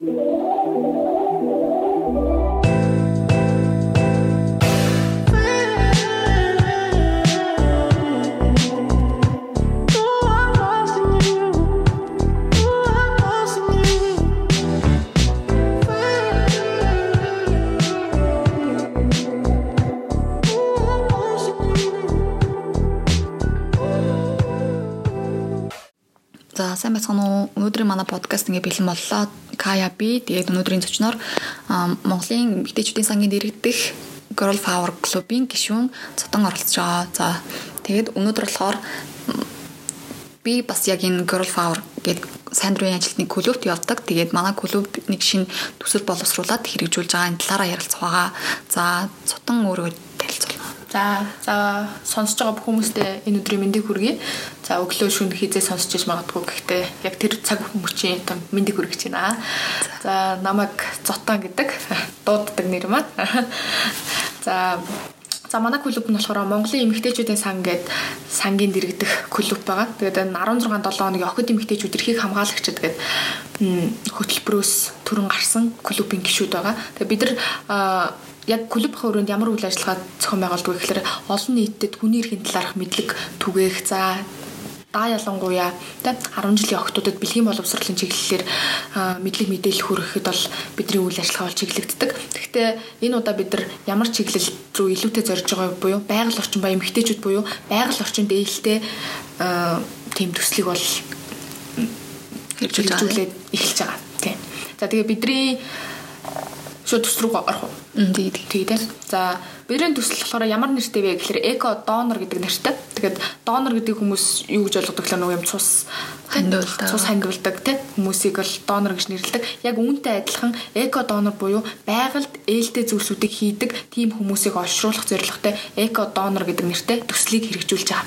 Сайн байцгаана уу? Өнөөдрийн манай подкаст ингээ бэлэн боллоо. Кая би тэгээд өнөөдрийн зочноор Монголын эмэгтэйчүүдийн сангийн дэргэдэх Girl Power клубын гишүүн цотон оролцож байгаа. За тэгээд өнөөдөр болохоор би бас яг энэ Girl Power гэдэг сайн дурын ажилтны клубт явдаг. Тэгээд манай клуб нэг шинэ төсөл боловсруулад хэрэгжүүлж байгаа энэ талаараа ярилцах байгаа. За цотон өөрөө. За за сонсож байгаа бүх хүмүүстээ энэ өдрийн мэндийг хүргэе. За өглөө шөнө хизээ сонсож иж магадгүй гэхдээ яг тэр цаг мөчийн том мэндийг хүргэж байна. За намайг Зотон гэдэг дууддаг нэр маань. За За манай клуб нь болохоор Монголын эмэгтэйчүүдийн сан гэдэг сангийн дэргэдэх клуб байгаа. Тэгээд 16 7 хоногийн охид эмэгтэйчүүд эрхийг хамгаалагчид гэдэг хөтөлбөрөөс төрөн гарсан клубын гишүүд байгаа. Тэгээд бид нар яг клуб хөрөнд ямар үйл ажиллагаа зохион байгуулдаг вэ гэхээр олон нийтэд хүний эрхийн талаарх мэдлэг түгээх за да ялангуяа тэ 10 жилийн охтуудад бэлгийн боловсролын чиглэлээр мэдлэг мэдээлэл хүргэхэд бол бидний үйл ажиллагаа бол чиглэгддэг. Гэхдээ энэ удаа бид нар ямар чиглэл рүү илүүтэй зорж байгаа буюу байгаль орчин ба эмэгтэйчүүд буюу байгаль орчинд ээлтэй тийм төслийг бол хэрэгжүүлээд эхэлж байгаа. Тийм. За тэгээ бидний шууд төс рүү орох уу? Тэгээд тэгээд за бидний төсөл болохоор ямар нэртэй вэ гэхээр эко донор гэдэг нэртэй. Тэгээд донор гэдэг хүмүүс юу гэж ойлгодог вэ? Нөгөө юм цус хандуулдаг. Цус хангивладаг тийм хүмүүсийг бол донор гэж нэрлэдэг. Яг үүнтэй адилхан эко донор буюу байгальд ээлтэй зүйлсүүдийг хийдэг тийм хүмүүсийг олшруулах зорилготой эко донор гэдэг нэртэй төслийг хэрэгжүүлж байгаа.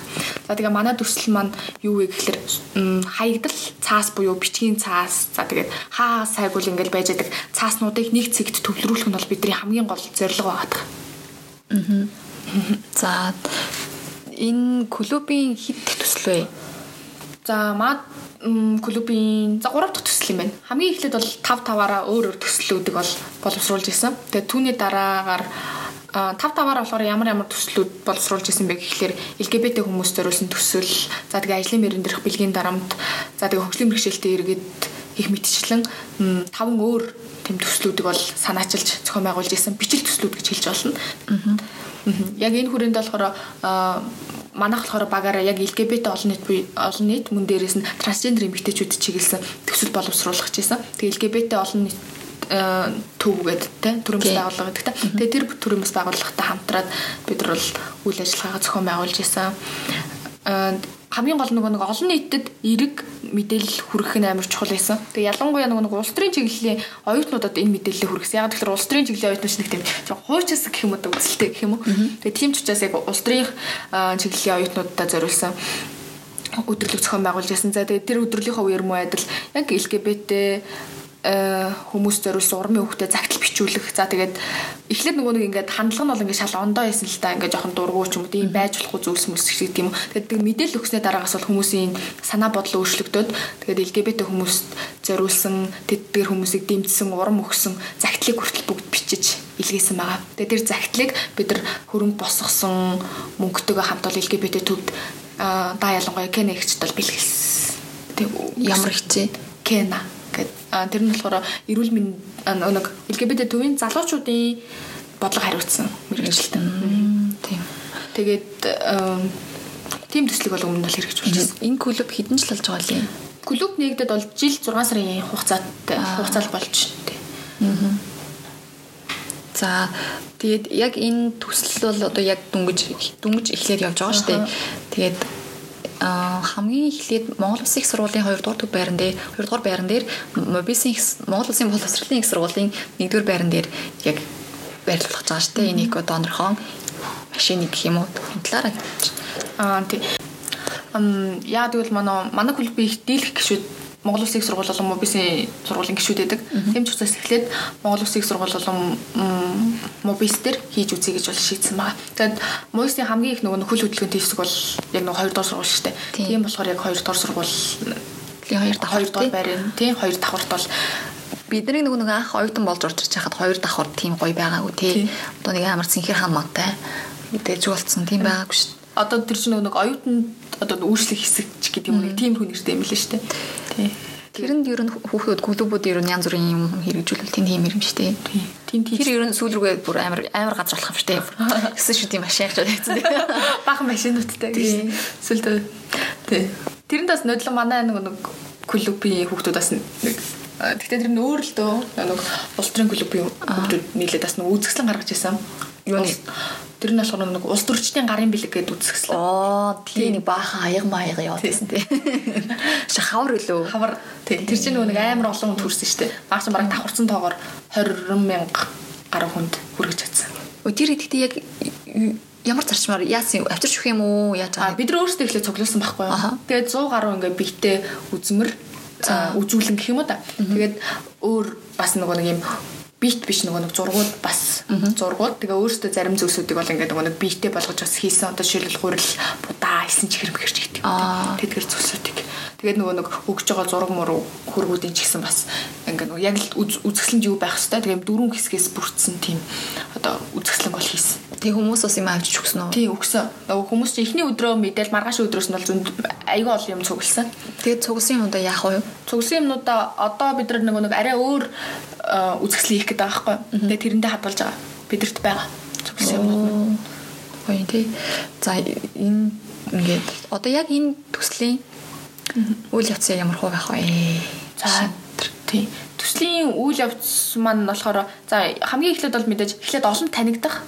За тэгээ манай төсөл маань юу вэ гэхээр хаягдал цаас буюу бичгийн цаас за тэгээд хаа сайгуул ингээл байж байгаа цааснуудыг нэг цэгт төвлөрүүлэх нь бол бидний хамгийн гол зорилго байгаа. Аа. За энэ клубын хэд дэх төсөл вэ? За маа клубын за 3 дахь төсөл юм байна. Хамгийн эхлээд бол 5 5-аараа өөр өөр төслүүдийг бол боловсруулж исэн. Тэгээд түүний дараагаар а 5 5-аар болохоор ямар ямар төслүүд боловсруулж исэн бэ гэхлээр LGBT хүмүүс зориулсан төсөл, за тэгээ ажлын мөрөн дээрх бэлгийн дарамт, за тэгээ хөгжлийн бэрхшээлтэй иргэд их мэтчлэн таван өөр тэм төслүүдийг бол санаачилж зохион байгуулж исэн бичил төслүүд гэж хэлж болно. Аа. Яг энэ хүрээнд болохоор манайх болохоор багаараа яг LGBT олон нийт олон нийт мөн дээрээс нь трансгендер эмэгтэйчүүд чиглэсэн төсөл боловсруулах гэсэн. Тэгээ LGBT олон нийт төвгээд тий төрөмс байгууллага гэдэг та. Тэгээ тэр төрөмс байгууллагатай хамтраад бид нар бол үйл ажиллагаагаа зохион байгуулж исэн хамгийн гол нөгөө нэг олон нийтэд эрэг мэдээлэл хүргэх нь амар чухал байсан. Тэгээ ялангуяа нөгөө нэг улс төрийн чиглэлийн оюутнуудад энэ мэдээлэлээ хүргэсэн. Яг тэгэхээр улс төрийн чиглэлийн оюутнууд нэг тийм хуучаас гэх юм уу өсөлттэй гэх юм уу. Тэгээ тийм ч учраас яг улс төрийн чиглэлийн оюутнуудад зориулсан өдрөлөг зохион байгуулж байсан. За тэгээ тэр өдрөлийнхөө үеэр муу адил яг LGBT хүмүүс зориулсан урмын хөвгтө загтал бичүүлэх. За тэгээд эхлээд нөгөө нэг ингээд хандлага нь бол ингээд шал ондоо байсан л та ингээд жоохон дургуй ч юм уу тийм байж болохгүй зүйлс мөс гэдэг юм. Тэгээд мэдээлэл өгснээ дараагаас бол хүмүүсийн санаа бодлоо өөрчлөгдөд тэгээд LGBT хүмүүст зориулсан тэдгээр хүмүүсийг дэмжсэн урам өгсөн загтлыг хүртэл бүгд бичиж илгээсэн байгаа. Тэгээд тэр загтлыг бид нар хөрөнгө босгосон мөнгөтэйгээ хамт бол LGBT төвд да ялангуяа Кенэ ихчд бол бэлгэлсэн. Тэг ямар хичээ? Кена гэд тэр нь болохоор эрүүл мэнд нэг LGBT төвийн залуучуудын бодлого хариуцсан мэрэгчлээ. Тийм. Тэгээд тийм төслийг бол өмнө нь хэрэгжүүлж байна. Энэ клуб хэдэн жил болж байгаа юм? Клуб нэгдэд бол жил 6 сарын хугацаатай хугацаал болж байна. За тэгээд яг энэ төсөл бол одоо яг дүнгиж дүнгиж эхлээд явж байгаа шүү дээ. Тэгээд хамгийн эхлээд Монгол Улсын их сургуулийн 2 дугаар төв байран дээр 2 дугаар байран дээр Мобисын Монгол Улсын боловсролын их сургуулийн 1 дугаар байран дээр яг байрлуулах байгаа шүү дээ. Энэ эко донорхон машиныг гэх юм уу энэ талаараа аа тий. Ам яа тэгвэл манай манай клубын их дийлэх гişүүд Монгол Улсын их сургууль болон мобисын сургуулийн гишүүд байдаг. Тийм ч учраас эхлээд Монгол Улсын их сургууль болон мобис дээр хийж үзье гэж бол шийдсэн байгаа. Тэгээд мобисын хамгийн их нөгөө хөл хөдөлгөөнтэй хэсэг бол яг нөгөө 2 дугаар сургууль шүү дээ. Тийм болохоор яг 2 дугаар сургууль Тэгээ хоёр дахь хоёр дахь байрын тийм хоёр давхарт бол бидний нөгөө нэг анх оюутан болж орж ирж хахад хоёр давхар тийм гоё байгаагүй тий. Тийм. Одоо нэг амар цэнхэр хамаатай. Дэж болцсон тийм байгаагүй шүү. Одоо тэр чинь нөгөө нэг оюутан одоо үүшлэх хэсэг ч гэдэг юм нэг тийм хүн нэртэй юм лээ шүү дээ. Тий. Тэрэнд ер нь хүүхдүүд клубүүд ер нь янз бүрийн юм хэрэгжүүлвэл тийм тийм. Тий. Тийм тийм. Тэр ер нь сүүл рүүгээ бүр амар амар газар болох юм дээ. Гэсэн шүү тийм машин явж байсан. бахан машинуудтай гэж. Эсвэл тий. Тэрэнд бас нодлон манай нэг нэг клубын хүүхдүүд бас нэг Гэхдээ тэр нь өөр л дөө нэг улс төрийн клубын хүүхдүүд нийлээд бас нэг үзэсгэлэн гаргаж ирсэн. Юу Улс- Тэр нь болохоор нэг улс төрчдийн гарын бэлэг гэдэг үзэсгэлэн. Оо тийм нэг баахан аяг маяг яваад байсан тий. Шахавар үлөө. Хавар тий. Тэр чинь нөгөө нэг амар олон хүнд хүрсэн шүү дээ. Багш бараг давхарсан тоогоор 20 мянга гаруй хүнд хүргэж чадсан. Өө тэр идэхтэй яг ямар зарчмаар яасан? Авчирч өгөх юм уу? Яаж А байгаа? бид нар өөрсдөө ихлэ цуглуулсан байхгүй юу. Тэгээд 100 гаруй ингээ бигтэй үзмэр үзүүлэн гэх юм уу да. Тэгээд өөр бас нөгөө нэг юм бит биш нөгөө нэг зургууд бас зургууд тэгээ өөрөөсөө зарим зүйлсүүдийг бол ингээ нөгөө нэг биттэй болгож бас хийсэн одоо жишээлбэл хурил будаа хийсэн чихэр мэгэрч гэдэг. Тэдгэр зүйлсүүдийг. Тэгээд нөгөө нэг өгж байгаа зураг муруу хөргүүдийн ч гэсэн бас ингээ нөгөө яг л үз- үзэсгэлэнд юу байх хэвээр тэгээд дөрвөн хэсгээс бүрдсэн тийм одоо үзэсгэлэн бол хийсэн. Тэг хүмүүс бас юм авчиж өгсөн үү? Тий өгсөн. Нөгөө хүмүүс чинь эхний өдрөө мэдээл маргааш өдрөөс нь бол зөнд аюул олон юм цугласан. Тэгээд цугсан юм удаа яах вэ? Цугласан юмнуудаа одоо бид нар нөгөө нэг арай өөр а, үзэсгэлэн хийх гэдэг байгаа байхгүй. Тэгээ тэрэндээ хадгалж байгаа. Бидэрт байгаа. Цугласан юмнууд. Гоё тий. За энэ ингээд одоо яг энэ төслийн үйл явц ямар хөө байх вэ? За тий. Төслийн үйл явц маань болохоор за хамгийн эхлээд бол мэдээж эхлээд олон танигдах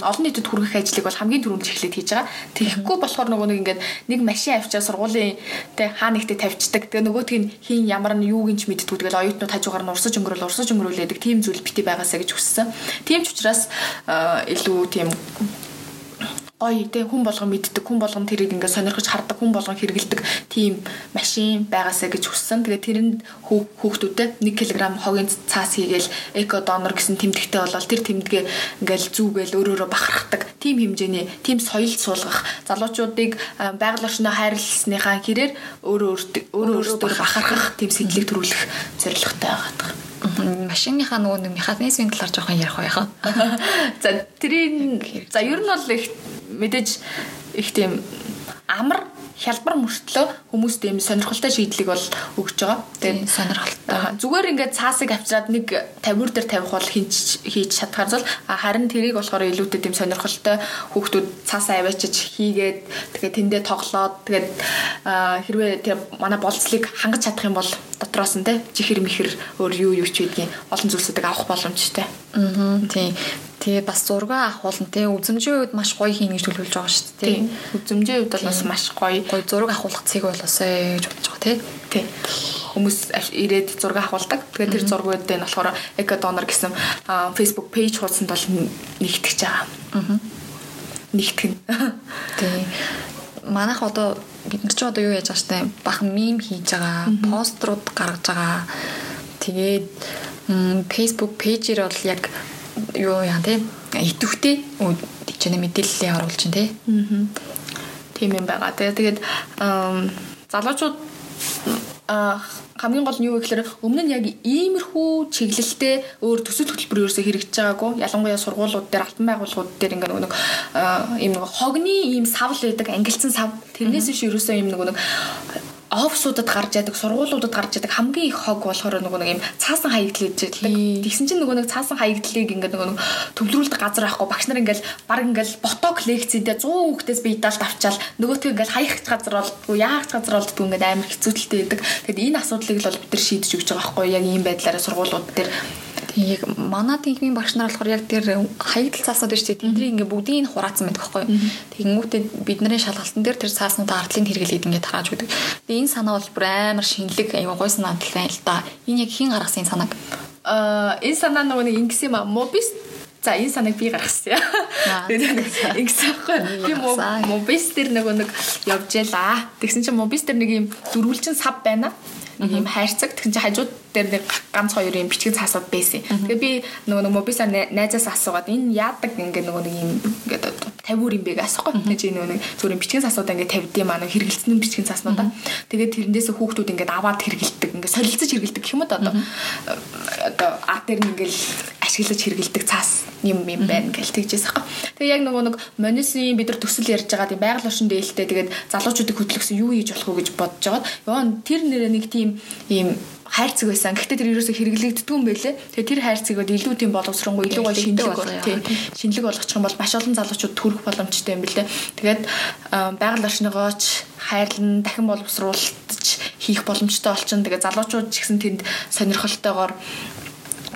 олон нийтэд хүргэх ажлыг бол хамгийн түрүүнд эхлээд хийж байгаа. Тэгэхгүй болохоор нөгөө нэг ингээд нэг машин авчаа сургуулийн тэ хаа нэгтээ тавьчихдаг. Тэгээ нөгөөтг нь хин ямар нь юуг ч мэддэггүй. Тэгэл оюутнууд хажуугаар нь урсаж өнгөрөөл урсаж өнгөрөөлэдэг тийм зүйл бити байгаасаа гэж хүссэн. Тийм ч учраас а, илүү тийм гоё тий хүн болгон мэддэг хүн болгон тэрийг ингээд сонирхож хардаг хүн болгон хэрэгэлдэг тийм машин байгаасаа гэж хүссэн. Тэгээ тэрэнд хүү- хүүхдүүдэд 1 кг хогийн цаас хийгээл эко донор гэсэн тэмдэгтэй болол тэр тэмдэгэ ингээл зүүгээл өөрөөрөө бахархдаг тийм хэмжээний тийм соёлд суулгах залуучуудыг а, байгаль орчиндөө хайрласныхаа хэрээр өөрөө өөртөө бахархах тийм сэтлэг төрүүлэх зорилготой байгаа. Машиныхаа нөгөө нэг механизмын талаар жоохон ярих байх. За тэрийн за ер нь бол их мэдээж их тийм амар хялбар мөртлөө хүмүүс тийм сонирхолтой шийдлийг бол өгч байгаа. Тийм сонирхолтой. Зүгээр ингээд цаасыг авчираад нэг 50 дээр тавих бол хийж хийж чадхаар зул харин тэрийг болохоор илүүтэй тийм сонирхолтой хүүхдүүд цаасаа аваачиж хийгээд тэгээ тэндээ тоглоод тэгээд хэрвээ тэр манай болцлыг хангаж чадах юм бол дотроос нь те чихэр мэхэр өөр юу юу ч байдгийн олон зүйлсүүдийг авах боломжтой. Аа тийм. Тэгээ бас зураг авах болно тий. Үзмжийн үед маш гоё хийнэ гэж төлөвлөж байгаа шүү дээ. Тийм. Үзмжийн хувьд бол бас маш гоё. Гоё зураг авахлах цэг болоосэй гэж бодож байгаа тий. Тийм. Хүмүүс ирээд зураг авахулдаг. Тэгээд тэр зургуудыг нь болохоор Eco Donor гэсэн Facebook page хуудсанд бол нэгтгэж байгаа. Аа. Нэгтгэн. Тий. Манайх одоо бид нар ч одоо юу яаж байгаа штэ бахан мим хийж байгаа, пострууд гаргаж байгаа. Тэгээд Facebook пэйжээр бол яг юу яа тий идэвхтэй тийч нэ мэдээлэлээ оруулж чинь тий. Тийм юм байгаа. Тэгээд залуучууд аа хамгийн гол нь юу вэ гэхээр өмнө нь яг иймэрхүү чиглэлтэй өөр төсөл хөтөлбөр ерөөсөө хэрэгжиж байгаагүй. Ялангуяа сургуулиуд дээр алтан байгууллагууд дээр ингээ нэг аа, ийм нэг хогны ийм савл байдаг, ангилцсан сав. Тэрнээс биш ерөөсөө ийм нөгөө нэг офсуудад гарч яадаг, сургуулиудад гарч яадаг хамгийн их хог болохоор нөгөө нэг ийм цаасан хаягдл хийж байдаг. Тэгсэн чинь нөгөө нэг цаасан хаягдлыг ингээ нөгөө төвлөрүүлдэг газар байхгүй багш нар ингээл баг ингээл боток лекцэдээ 100 хүүхдээс би даалт авчаал нөгөөтгөө ингээл хаях газар болдгоо яах газар болдгоо ингээд амар хэцүүдэлтэй байдаг. Тэгэд энэ асуудлыг л бол бид нар шийдэж өгч байгаа байхгүй яг ийм байдлаараа сургуулиуд дээр яг манай тэнхимийн багш нар болохоор яг тэр хаягдл цааснууд биш тийм тэдний ингээ бүгдийг нь хураацсан байдаг байхгүй. Тэгэнгүүтээ бидний шалгалтын дээр тэр цааснуудаа ардлын хэрэглээд ингээ тарааж өгдөг. Тэгээ энэ санаа бол бүр амар шинэлэг аюу гой санаа байна л да. Энэ яг хин гаргасан санааг. Аа энэ санаа нөгөө нэг ингэсэн юм аа. Мобис За энэ санааг би гаргасан. Тэгээд ингэсэн байхгүй. Би мобис дээр нөгөө нэг явж ялаа. Тэгсэн чинь мобис дээр нэг юм дөрвөлжин сав байна. Нэг юм хайрцаг. Тэгсэн чинь хажууд дээр нэг ганц хоёр юм бичгэн цаасууд байсан. Тэгээд би нөгөө мобисаар най- найзаас асуугаад энэ яадаг ингээ нөгөө нэг юм ингээд 50 юм бэ асахгүй. Тэгээ чи нөгөө нэг зүгээр бичгийн цаснуудаа ингээд тавьдсан маа нөгөө хэрэгэлцэн бичгийн цаснуудаа. Тэгээд тэрнээс хүүхдүүд ингээд аваад хэрэгэлдэг. Ингээд солилцож хэрэгэлдэг юм уу одоо одоо арт дээр нь ингээд ашиглаж хэрэгэлдэг цаас юм юм байна гэж тэгжээс аахгүй. Тэгээ яг нөгөө нэг монисын бид нар төсөл ярьж байгаа тийм байгаль орчин дээлтэй тэгээд залуучуудыг хөдөлгөсөн юу хийж болох вэ гэж бодож байгаа. Яа тэр нэрээ нэг тийм ийм хайрцаг байсан. Гэхдээ тэр ерөөсө хэрэглэгддэг юм байлээ. Тэгээ тэр хайрцагод илүү тийм боловсронгуй, илүү гол шинэлэг болох тийм шинэлэг болгочих юм бол маш олон залуучууд төрөх боломжтой юм билээ. Тэгээд байгаль орчныгооч хайрлан дахин боловсруулж хийх боломжтой болчихно. Тэгээд залуучууд ч гэсэн тэнд сонирхолтойгоор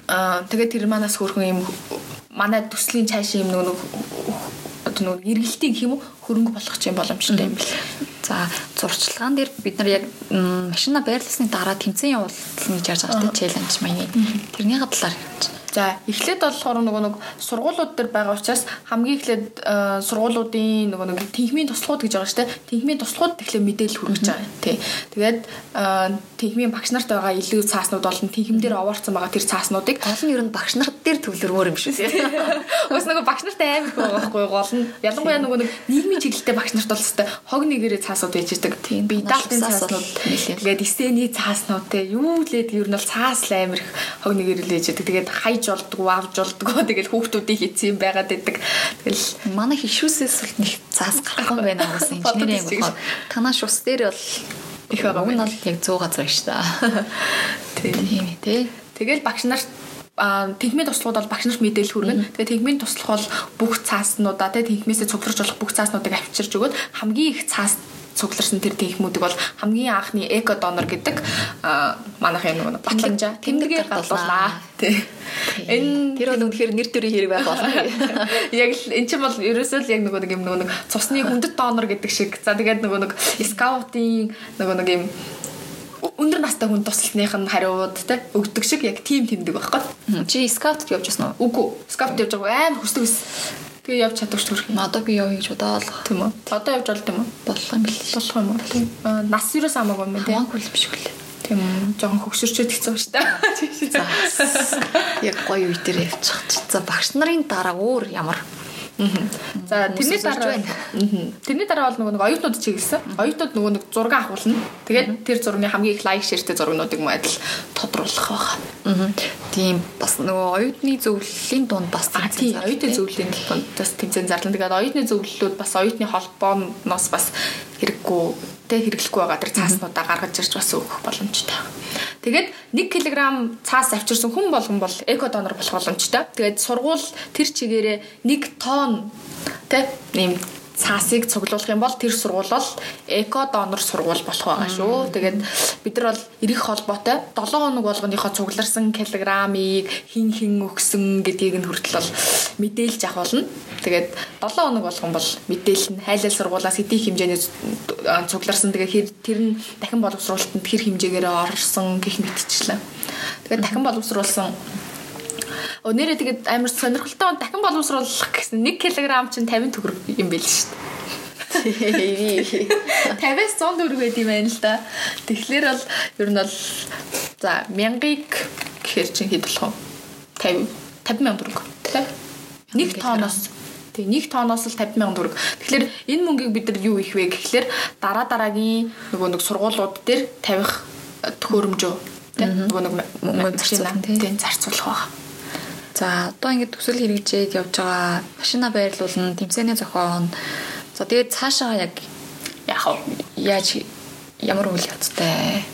тэгээд тэр манаас хөрхөн юм манай төслийн цааш юм нэг одоо нэг эргэлтийн гэх юм хөрөнгө болгох юм боломжтой юм билээ. За зурчлагаан дээр бид нар яг машина байрлалсны дараа тэмцээн явуулсан гэж ярьж байгаа тийм челленж маяг. Тэрний талаар ярьж. За эхлээд болохоор нөгөө нэг сургуулиуд дээр байгаа учраас хамгийн эхлээд э, сургуулиудын нөгөө нэг тэнхмийн туслахууд гэж байгаа шүү дээ. Тэнхмийн туслахууд тэгэхээр мэдээлэл хүргэж байгаа. Тий. Тэгээд э, тэнхмийн багш нарт байгаа илүү цааснууд болон тэнхим дээр овоорцсон байгаа тэр цааснуудыг гол нь ер нь багш нарт дээр төвлөрмөр юм шүү дээ. Ус нөгөө багш нартай амар байгаа байхгүй гол нь. Ялангуяа нөгөө нэг нийгмийн чиглэлтэй багш нарт бол хэвээр хог нэгээрээ цаасууд байгаа. Тийм би даалтын цааснууд тэгээд эсэний цааснууд те юу лээд ер нь бол цаас л амар их хог нэгээрээ л ээж байгаа. Тэгээд хайж олдгоо авж олдгоо тэгэл хүүхдүүдийг хийсэн юм байгаад байдаг. Тэгэл манай хишүүсээс бол нэг заас гарах юм байна гэсэн инженерийн болохоор танаа шус дээр бол их байгаа. Уг нь бол яг 100 газар шүү дээ. Тийм тий. Тэгэл багш нарт тэнхмийн туслахууд бол багш нарт мэдээлэл хүргэнэ. Тэгээ тэнхмийн туслах бол бүх цааснуудаа те тэнхмээсээ цугларч болох бүх цааснуудыг авчирч өгөөд хамгийн их цаас цугларсан тэр тэнхмүүдийг бол хамгийн анхны эко донор гэдэг манайх юм нэг батламжаа тэмдэгээр гадууллаа. Тий. Энэ тэр бол үнэхээр нэр төрийн хэрэг байх болно. Яг л эн чинь бол ерөөсөө л яг нөгөө нэг юм нөгөө нэг цусны хүндэт донор гэдэг шиг. За тэгээд нөгөө нэг скаутын нөгөө нэг юм өндөр настай хүн тусалсных нь хариуд те өгдөг шиг яг тим тэмдэг байхгүй. Чи скаутд явж байсан уу? Үгүй. Скаут явж байгаа амар хүсдэг ус. Тэгээ явж чаддаг ч төрх юм. Одоо би явъя гэж бодоолох. Тийм үү. Одоо явж болд юм уу? Болох юм бэл. Болох юм уу? Тийм. Нас юус хамаагүй юм тийм. Хамаагүй биш үгүй. Тийм. Жохон хөгшөрчөөд хэцүү шүү дээ. Яг гоё үе дээр явчих. За багш нарын дараа өөр ямар За тэрний дараа тэрний дараа бол нөгөө нэг оюутнууд чиглэсэн. Оюутнууд нөгөө нэг зураг авахулна. Тэгээд тэр зургийн хамгийн их лайк ширтэй зургнуудыг мөн адил тодруулах байгаа. Тийм бас нөгөө оюутны зөвлөлийн дунд бас тийм оюутны зөвлөлийн дунд бас тэмцээн зарлана. Тэгээд оюутны зөвлөлүүд бас оюутны холбооноос бас хэрэггүй тэ хэрэглэхгүй байгаа тэр цааснуудаа гаргаж ирж бас өгөх боломжтой. Тэгээд 1 кг цаас авчирсан хүн болгон бол эко донор болох боломжтой. Тэгээд сургууль тэр чигээрээ 1 тонн тэ ийм цаасыг цуглуулах юм бол тэр сургууль бол эко донор сургууль болох байгаа шүү. Тэгээд бид нар бол эрэх холбоотой 7 хоног болгоныхоо цугларсан килограммыг хин хин өгсөн гэдгийг нь хүртэл бол мэдээлж авах болно. Тэгээд 7 хоног болгон бол мэдээлэл нь хайлал сургуулаас хэдий хэмжээний цугларсан тэгээд тэр нь дахин боловсруулалтанд тэр хэмжээгээр орсон гэх мэтчлээ. Тэгээд дахин боловсруулсан Өнөөрөө тэгээд амар сонирхолтой дахин боловсруулах гэсэн 1 кг чинь 50 төгрөг юм байл шүү дээ. 50-аас 100 төгрөг байд юм байна л да. Тэгэхээр бол ер нь бол за 1000-ыг гэхэр чинь хэд болох вэ? 50 50 мянга төгрөг. Тэ? Нэг тооноос Тэг нэг тооноос л 50 сая төгрөг. Тэгэхээр энэ мөнгийг бид нар юу их вэ гэхлээр дараа дараагийн нөгөө нэг сургуулиуд дээр тавих төхөөрөмжөө тэг нөгөө нэг мөнгө зарцуулах тийм зарцуулах байна. За одоо ингээд төсөл хэрэгжээд явж байгаа машина байрлуулна, тэмцээний зохион. За тэгээд цаашаа яг яах вэ? Яаж ямар үйл явцтай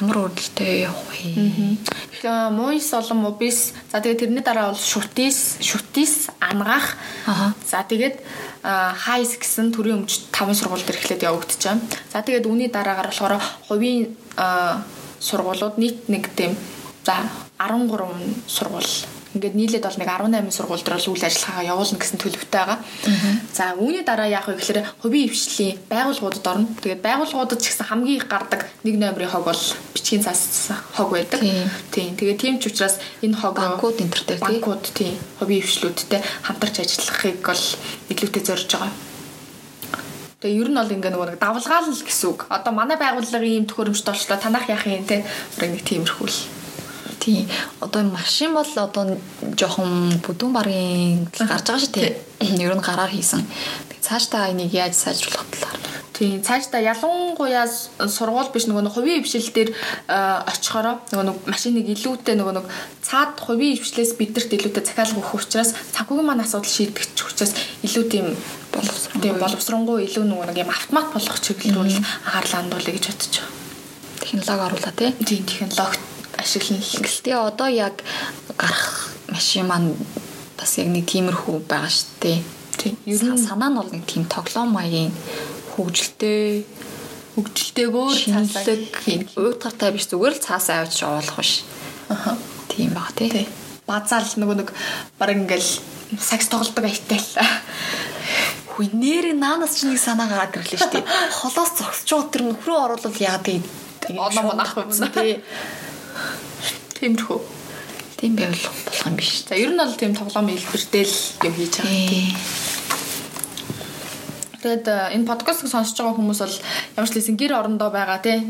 ямар үрдэлтэй явах вэ? Тэгэхээр муйс олон мобис. За тэгээд тэрний дараа бол шүтис, шүтис ангаах. За тэгээд хайс гэсэн төрийн өмч 5 сургууль дээр эхлээд явагдаж байна. За тэгээд үүний дараагаар болохоор хувийн сургуулиуд нийт нэг тийм за 13 сургууль Ингээд нийлээд бол нэг 18 сургууль дээр бол үйл ажиллагаагаа явуулна гэсэн төлөвтэй байгаа. За үүний дараа яах вэ гэхээр хувийн хвшлийн байгууллагуудад орно. Тэгээд байгууллагуудад ч гэсэн хамгийн их гардаг нэг номерын хог бол бичгийн цаас хог байдаг. Тийм. Тэгээд тийм ч учраас энэ хог банкуд дээр тийм банкуд тийм хувийн хвшлүүдтэй хамтарч ажиллахыг бол илүүтэй зорж байгаа. Тэгээ ер нь бол ингээ нөгөө нэг давлгаал гэсэн үг. Одоо манай байгууллагын ийм төхөөрөмжтэй болчлоо танах яах юм те. Нэг тиймэрхүү л тий. Одоо машин бол одоо жоохон бүдүүн баргийн гарч байгаа шүү тий. Ер нь гараар хийсэн. Тэгээ цаашдаа энийг яаж сайжруулах талаар. Тийм цаашдаа ялангуяа сургууль биш нөгөө нэг хувийн хвшил дээр очихороо нөгөө нэг машиныг илүүтэй нөгөө нэг цаад хувийн хвшлээс бидэрт илүүтэй захиалга өгөх учраас санхүүгийн маань асуудал шийдэгч учраас илүү тийм боловсронгуй боловсронгуй илүү нөгөө нэг юм автомат болгох чиглэл бол анхаарлаа хандуулъя гэж байгаа. Технологи оруулаа тий. Тийм технологи ашиглана. Гэхдээ одоо яг гарах машин маань бас яг нэг тиймэрхүү байгаа шүү дээ. Тийм. Ер нь санаа нь бол нэг тийм тоглоом маягийн хөгжилтэй хөгжилтэйгөө шинэлэг уйтгартай биш зүгээр л цаасаа авч явуулах биш. Аха. Тийм баг тий. Базаал нөгөө нэг баг ингээл сакс тоглодог аятал. Хүй нэрээ наанаас ч нэг санаа гараад ирлээ шүү дээ. Холоос зогсож байгаа тэр нөхрөө оруулал яа тий. Оноо монах байсан тий. Тиймэрхүү. Тийм байвал болох юм биш. За ер нь бол тийм тоглоом хэлбэртэй л юм хийж байгаа тийм. Тэгээд э, энэ подкастыг сонсож байгаа хүмүүс бол ямар ч лсэн гэр орондоо байгаа тий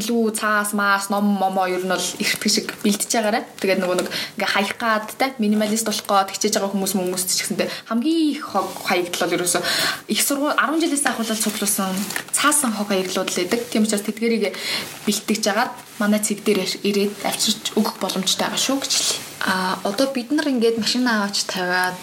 илүү цаас маас ном момоо ер нь бол их шиг бэлдэж байгаарэ. Тэгээд нөгөө нэг ингээ хаях гад тий минималист болох гээд хичээж байгаа хүмүүс хүмүүс ч гэсэнтэй хамгийн их хог хаягдл бол ерөөсө их сургууль 10 жилээс ахуулаад цуглуулсан цаасан хог хаяглууд л байдаг. Тийм учраас тэдгэрийг бэлтгэж жагаад манай цэг дээр ирээд авчирч өгөх боломжтой байгаа шүү гэж. А одоо бид нар ингээд машин аваач тавиад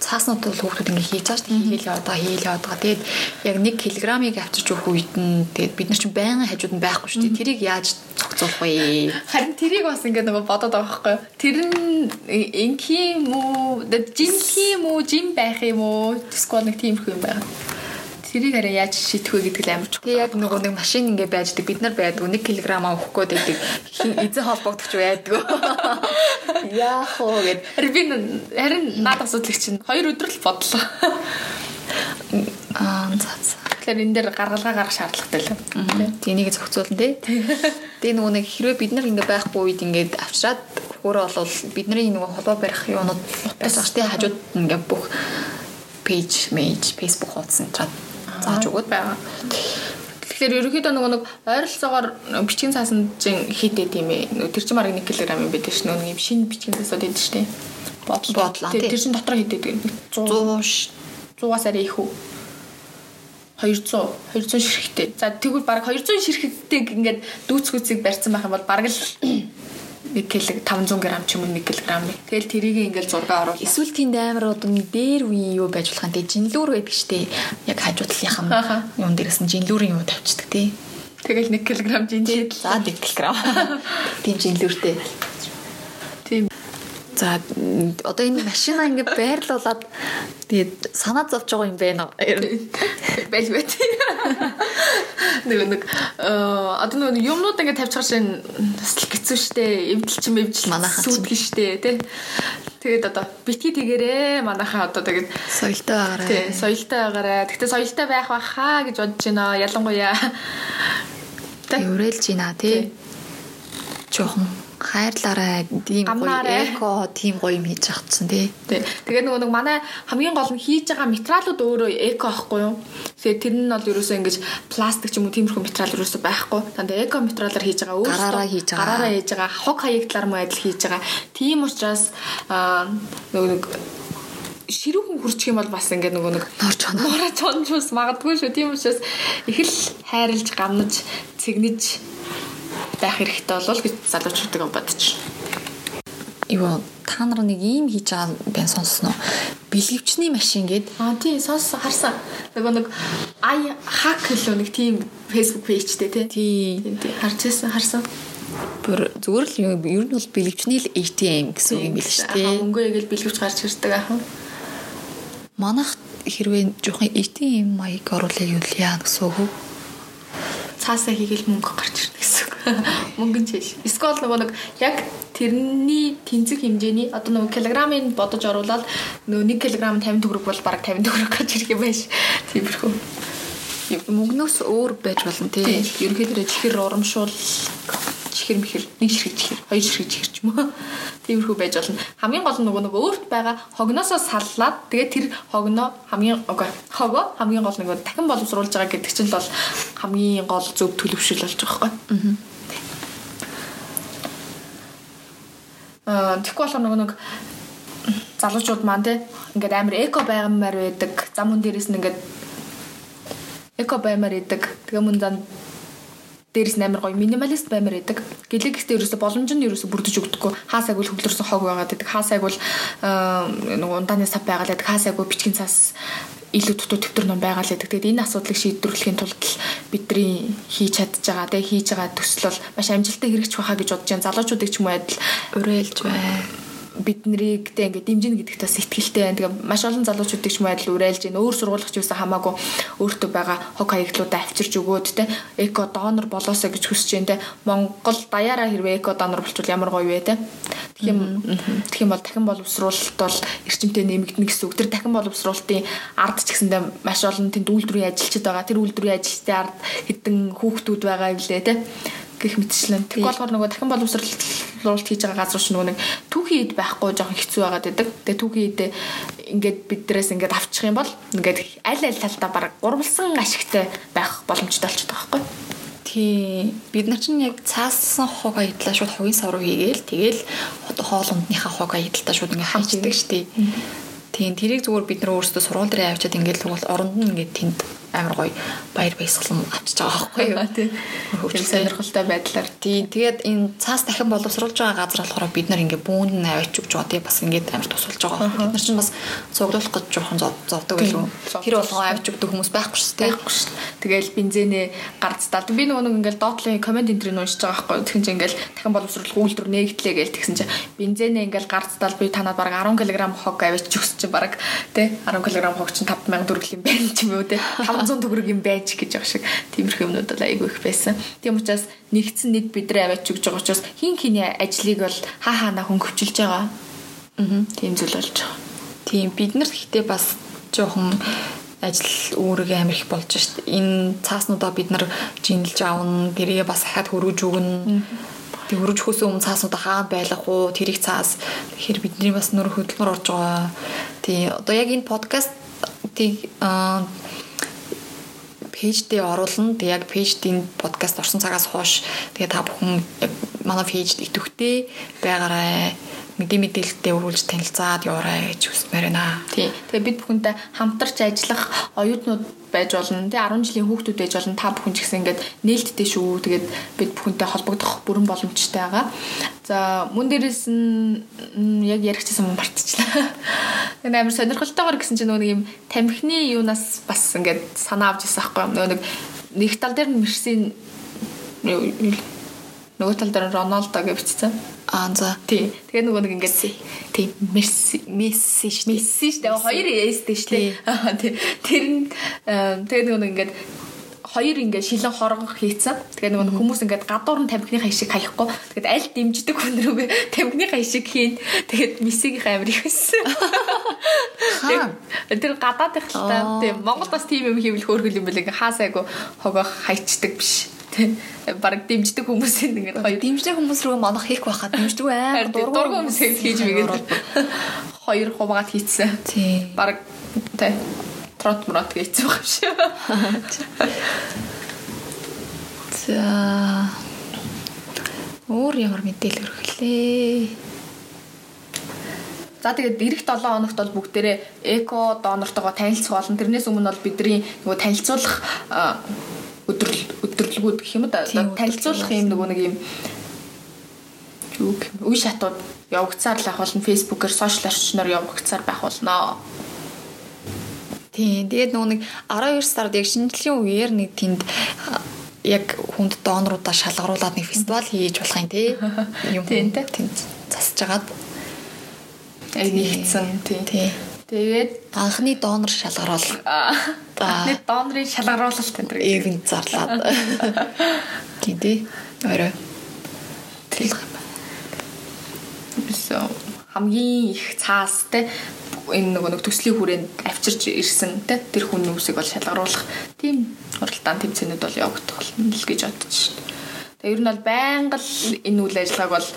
цааснууд бол хүүхдүүд ингээ хийж байгаа шүү дээ. Байгаа, хийгээл яваад байгаа. Тэгээд яг 1 кг-ыг авчирч өгөх үед нь тэгээд бид нар чинь байнгын хажууд нь байхгүй шүү дээ. Тэрийг яаж зохицуулах вэ? Харин тэрийг бас ингээ нөгөө бодоод байгаа байхгүй. Тэр нь инх юм уу? Жинх юм уу? Жин байх юм уу? Эсвэл нэг тиймэрхүү юм байна. Тэрийг арай яаж шийдэх вэ гэдэг л амар чухал. Тэгээ яг нөгөө нэг машин ингээ байждаг бид нар байдаг 1 кг авах гээд байдаг. Эзэн холбогдох байдаг. Яах вэ гэд. Харин би харин наад асуудлыг чинь 2 өдөр л бодлоо. Аа за за. Тэгэхээр энэ дээр гаргалгаа гаргах шаардлагатай л. Тэнийг зохицуулна тий. Тэгээ нөгөө нэг хэрвээ бид нар ингээ байхгүй үед ингээд авчираад хөрөө болвол бидний нөгөө холбоо барих юунууд бас багш тий хажууд ингээ бүх пэйж, мейж, фейсбુક хуудас энэ зааж өгöd байгаа. Тэгэхээр ерөнхийдөө нөгөө нэг ойролцоогоор бичгийн цаасанжин хийдэ тийм ээ. Тэр чинь бараг 1 кг юм байдаг ш. Нөгөө нэг шинэ бичгийн цаасууд байдаг штэ. Бодлоо. Тэр чинь дотор хийдэ 100 100-аас арай их үү? 200 200 ширхтээ. За тэгвэл баг 200 ширхтээ ингээд дүүцгүүцийг барьсан байх юм бол баг л 1 кг 500 г ч юм уу 1 кг. Тэгэл тэрийг ингээл зураг оруулах. Эсвэл тэнд амар одоо дээр үе юу байж болох юм те жинлүүр байдаг штэ. Яг хажуудлынхаа юм дээрээс нь жинлүүрийн юу тавьчихдаг те. Тэгэл 1 кг жинжээ. За 1 кг. Тийм жинлүүртэй. Тийм. За одоо энэ машина ингээд байрлуулад тэгээд санаа зовж байгаа юм байна уу? Байл байт. Нэг нэг одоо нэг юмнууд ингээд тавьчихар шин бас л хэцүү шттэ. Эвдэл чим эвдэл манайхан сүйтгэн шттэ тий. Тэгээд одоо битгий тэгэрээ манайхаа одоо тэгээд соёлтой байгаарай. Тий, соёлтой байгаарай. Гэтэ соёлтой байх баха гэж бодож байна. Ялангуяа Еврэлж байна тий. Жохон хайрлаарай тийм гоё эко тийм гоё юм хийж чадсан тий. Тэгээ нөгөө нэг манай хамгийн гол нь хийж байгаа материалууд өөрөө эко байхгүй юу? Тэгээ тэр нь бол ерөөсөө ингэж пластик ч юм уу тиймэрхүү материал ерөөсөө байхгүй. Танд эко материалаар хийж байгаа өөрөөсөө гараараа хийж байгаа. Гараараа хийж байгаа. Хог хаягдлаар муу адил хийж байгаа. Тийм учраас нөгөө нэг ширүүхэн хурчих юм бол бас ингээд нөгөө нэг норч оноо норч онжус магадгүй шүү. Тийм учраас их л хайрлж гамнаж цэгнэж байх хэрэгтэй болов гэж залуучуудыг бодож байна. Юу та нар нэг ийм хийж байгаа байн сонссноо. Бэлгэвчний машин гээд аа тий сонссон харсан. Нөгөө нэг ай хак гэлөө нэг тийм фэйсбુક пэйжтэй тий. Тий. Харчихсан харсан. Бүр зүгээр л ер нь бол бэлгэвчний л ATM гэсэн үг юм биш тий. Өнгөө ягэл бэлгэвч гарч ирдэг ахын. Манайх хэрвээ жоохон ATM маяг оруулах юм яа гэсэн үг цаасаа хийгээл мөнгө гарч үг. Мөнгөн чиш. Эсвэл нөгөө нэг яг тэрний тэнцэх хэмжээний одоо нөгөө килограммыг бодож оруулаад нөгөө 1 кг 50 төгрөг бол бараг 50 төгрөг гарч ирэх юм байна ш. Тиймэрхүү. Мөнгнөөс өөр байж болно тий. Ерөнхийдөө чихэр урамшуул чихэр мэхэр нэг ширхэг чихэр хоёр ширхэг чихэр ч юм уу. Тиймэрхүү байж болно. Хамгийн гол нь нөгөө нэг өөрт байгаа хогноосоо саллаад тэгээд тэр хогноо хамгийн хогоо хамгийн гол нэг дахин боловсруулж байгаа гэдэг чинь л бол хамгийн гол зөв төлөвшөл болж байгаа байхгүй. Аа. Тэгэхгүй болохоор нөгөө нэг залуучууд маань те ингээд амар эко байгамаар байдаг. Зам хүн дээрээс нь ингээд эко баймаар байдаг. Тэгээ мөн зам дээрээс нь амар гоё минималист баймаар байдаг. Гэлэгстэй ерөөсө боломж нь ерөөсө бүрдэж өгдөггүй. Хаасайг бол хөвлөрсөн хог байгаад байдаг. Хаасайг бол нөгөө ундааны сав байгаад байдаг. Хаасайг бичгийн цаас илүү дутуу төвтөр ном байгаа л гэдэг. Тэгээд энэ асуудлыг шийдвэрлэхийн тулд бидний хийж чадж байгаа, тэг хийж байгаа төсөл бол маш амжилттай хэрэгжих байхаа гэж бодож байна. Залуучуудыг ч юм уу адил уриалж байна бид нарыг тэ ингээд дэмжинэ гэдэгт бас ихтгэлтэй байна. Тэгээ маш олон залуучуудыг ч мэдл уриалж байна. Өөр сургуулагч юусан хамаагүй өөртөө байгаа хог хаягдлуудаа авчирч өгөөд тэ эко донор болоосоо гэж хүсэж байна тэ. Монгол даяараа хэрвээ эко донор болчвол ямар гоё вэ тэ. Тэгэх юм тэгэх юм бол дахин боловсруулалт бол эрчимтэй нэмэгдэнэ гэсэн үг. Тэр дахин боловсруулалтын ард ч гэсэндээ маш олон тэнд үйлдвэрийн ажилчид байгаа. Тэр үйлдвэрийн ажилчдын ард хэдэн хүүхдүүд байгаа юм лээ тэ гэх мэтчлэн. Тэг болохоор нөгөө дахин боловсруулалт хийж байгаа газар ч нөгөө нэг түүхийн ид байхгүй жоохон хэцүү байгаад байдаг. Тэгээ түүхийн ид ингээд биднээс ингээд авчих юм бол ингээд аль аль талдаа баг гурвалсан ашигтай байх боломжтой болчиход байгаа байхгүй. Тий. Бид нар чинь яг цаасан хог аядлаа шууд хогийн сав руу хийгээл тэгэл хоол ундныхаа хог аядлаа шууд ингээд хамждаг штий. Тийм тэрийг зүгээр бид нар өөрсдөө сургууль дээр авчиад ингээд л бол оронд нь ингээд тэнд амар гоё баяр баясгалан авчиж байгаа байхгүй юу? Тийм хөвчл сонирхолтой байдлаар. Тийм тэгээд энэ цаас дахин боловсруулж байгаа газар болохоор бид нар ингээ бүүнд нь аваач өгч байгаа тийм бас ингээд амар тусалж байгаа. Бид нар чинь бас цуглуулах гэж жоохон зовдөг байлгүй тэр болгоо аваач өгдөг хүмүүс байхгүй шүү дээ байхгүй шүү. Тэгэл бензинээ гарцтаад би нөгөө нэг ингээл доотлын комент энтрийг уншиж байгаа байхгүй тэгсэн чинь ингээл дахин боловсруулах үйлдвэр нэгтлээ гээл тэгсэн чинь бензинээ ингээл гарцтаад би танаад баг 10 кг хог аваач өгсөн чинь баг тий. 10 кг хог чинь 5000 төгрөг юм байна ч юм уу тий 500 төгрөг юм байж гэж байгаа шиг тиймэрхүү юмнууд бол айгүй их байсан. Тийм учраас нэгдсэн нэг бидрээ аваач өгж байгаа учраас хин хиний ажлыг бол хаа хаана хөнгөвчилж байгаа. Аа тийм зүйл болж байгаа. Тийм бид нар гэхдээ бас жоохон ажил үүрэг амар их болж шít. Энэ цааснуудаа бид нар жинэлж авна, гэрээ бас хахад хөргөж өгнө. Тэг хөргөж хөөсөө өмнө цааснуудаа хаана байлгах уу? Тэрийг цаас тэгэхээр бидний бас нөр хөдөлмөр орж байгаа. Тий одоо яг энэ подкаст тийг пэйждээ оруулна. Тэг яг пэйждийн подкаст орсон цагаас хойш тэгээ та бүхэн манай пэйжд идэвхтэй байгаарай мэдээ мэдээлэлтэй өргүүлж танилцаад яваарай гэж хүсмээр байна. Тий. Тэгээ бид бүхэнтэй хамтарч ажиллах оюутнууд байж болно. Тэ 10 жилийн хүүхдүүд байж болно. Та бүхэн ч гэсэн ингээд нээлттэй шүү. Тэгээд бид бүхэнтэй холбогдох бүрэн боломжтой байгаа. За мөн дээрээс нь яг яригчсан юм мартчихлаа. Тэгээд амар сонирхолтойгоор гэсэн чинь нөгөө нэг юм тамхины юунаас бас ингээд санаа авч ирсэн байхгүй юу? Нөгөө нэг нэг тал дээр нь мэрсийн нөгөө тал дээр Роналдо гэж бичсэн. Аа за. Тий. Тэгээ нөгөө нэг ингээд тий Месси Месси шүү. Месси шүү. Хоёр эстэй шүү. Тий. Тэр нь тэгээ нөгөө нэг ингээд хоёр ингээд шилэн хорон хийцэн. Тэгээ нөгөө хүмүүс ингээд гадуур нь тамхины хаяшиг хаяхгүй. Тэгээд аль дэмждэг хүн рүүгээ тамхины хаяшиг хийн. Тэгээд мессигийн амир их байсан. Тэр гадаад их л та. Монгол бас тийм юм хийвэл хөөргөл юм бэл ингээд хаасайгу хогоо хайчдаг биш тий баг дэмждэг хүмүүсийн ингээд хоёр. Дэмждэг хүмүүс рүү манах хийх байхад дэмждэг аа дургуй хүмүүс хийж мэгээд хоёр хуваагаад хийцсэн. Тий. Баг тий трот мрот хийцсэн байх шүү за. Өөр ямар мэдээлэл өргөлээ? За тэгээд эх 7 хоногт бол бүгдээрээ эко донортойгоо танилцах болно. Тэрнээс өмнө бол бидний нөгөө танилцуулах өдрөл өдөрлгүүд гэх юм да танилцуулах юм нөгөө нэг юм. Үе шатууд явагцаар л ах болно. Фэйсбүүкээр сошиал орчноор явагцаар байх болно. Тийм тэгээд нөгөө нэг 12 сард яг шинжлэхийн үеэр нэг тэнд яг хүнд доноруудаа шалгаруулад нэг фестивал хийж болох юм тий. Юм тийм тийм засаж агаад. Нэгдсэн. Тий. Тэгээд анхны донор шалгаруул. Анхны донорын шалгаруулалт энэ төр ивент зарлаад. Тийм тий. Орой. Тэгэл бисо хамгийн их цаас те энэ нөгөө нэг төслийн хүрээнд авчирч ирсэн те тэр хүн хүмүүсийг бол шалгаруулах тийм уралдаан тэмцээнүүд бол явагдах болно л гэж бодож шин. Тэгээ ер нь бол байнга л энэ үйл ажиллагааг бол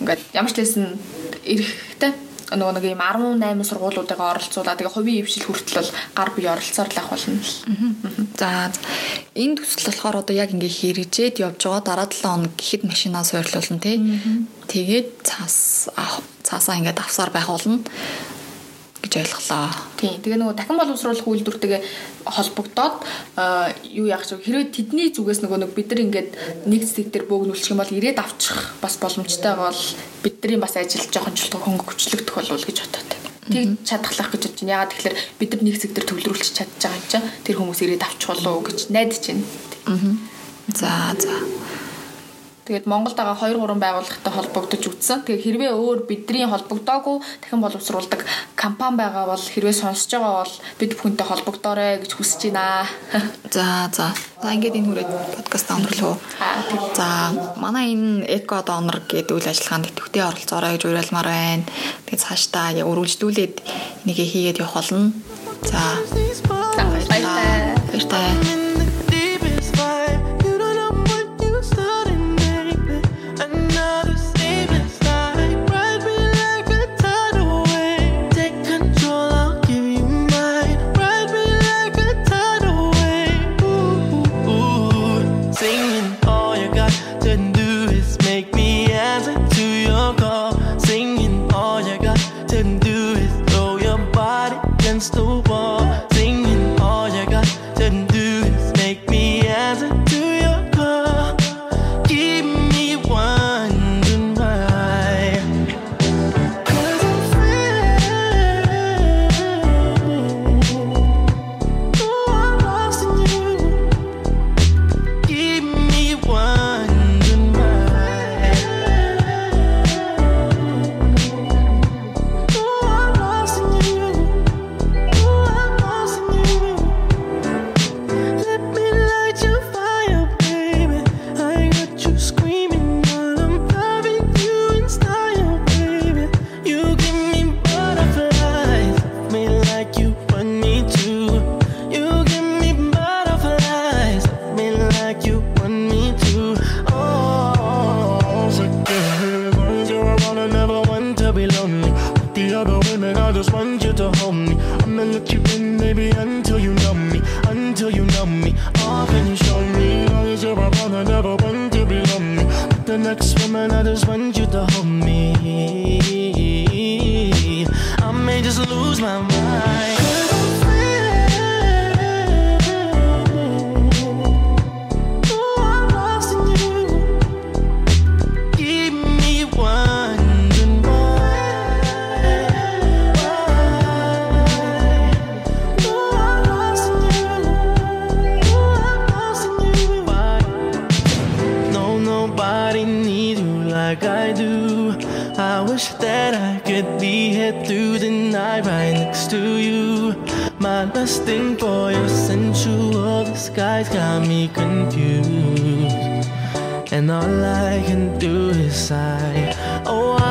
ингээд ямар ч лсэн эрэхтэй нөгөө нэг юм 18 сургуулиудаа оролцуулаад тэгээ хувийн хөвшил хүртэл гар бие оролцоор л ах болно. За энэ төсөл болохоор одоо яг ингээ хэрэгжээд явж байгаа дараа 7 хоног гэхэд машинаа суурлуулна тий. Тэгээд цаас цаасаа ингээд авсаар байх болно гэж ойлголоо. Тийм. Тэгээ нөгөө дахин боловсруулах үйлдвэртэйгээ холбогдоод юу яах вэ? Хэрвээ тэдний зүгээс нөгөө нэг бид нар ингээд нэг зэг дээр бөөгнүүлчих юм бол ирээд авчих бас боломжтой бол бидний бас ажил жоохон ч хөнгө хүчлэгдэх болов гэж бодоод. Тэг чадхлах гэж бодож байна. Ягаад тэгэхээр бид нар нэг зэг дээр төвлөрүүлчих чадж байгаа юм чинь тэр хүмүүс ирээд авчих болов уу гэж найдаж байна. Аа. За за. Тэгээд Монголд байгаа 2 3 байгууллагатай холбогдож үзсэн. Тэгээд хэрвээ өөр бидний холбогдоогүй дахин боловсруулдаг компани байгаа бол хэрвээ сонсож байгаа бол бид бүхэнтэй холбогдоорой гэж хүсэж байна. За за. За ингээд энэ хүрээд подкаст онорлоо. За манай энэ Eco Donor гэдэг үйл ажиллагаанд идэвхтэй оролцоорой гэж уриалмаар байна. Тэгээд цаашдаа яг үргэлжлүүлээд энийгээ хийгээд явах болно. За. Баярлалаа. Баярлалаа. that I could be here through the night right next to you. My lusting for your sensual disguise got me confused. And all I can do is sigh. Oh,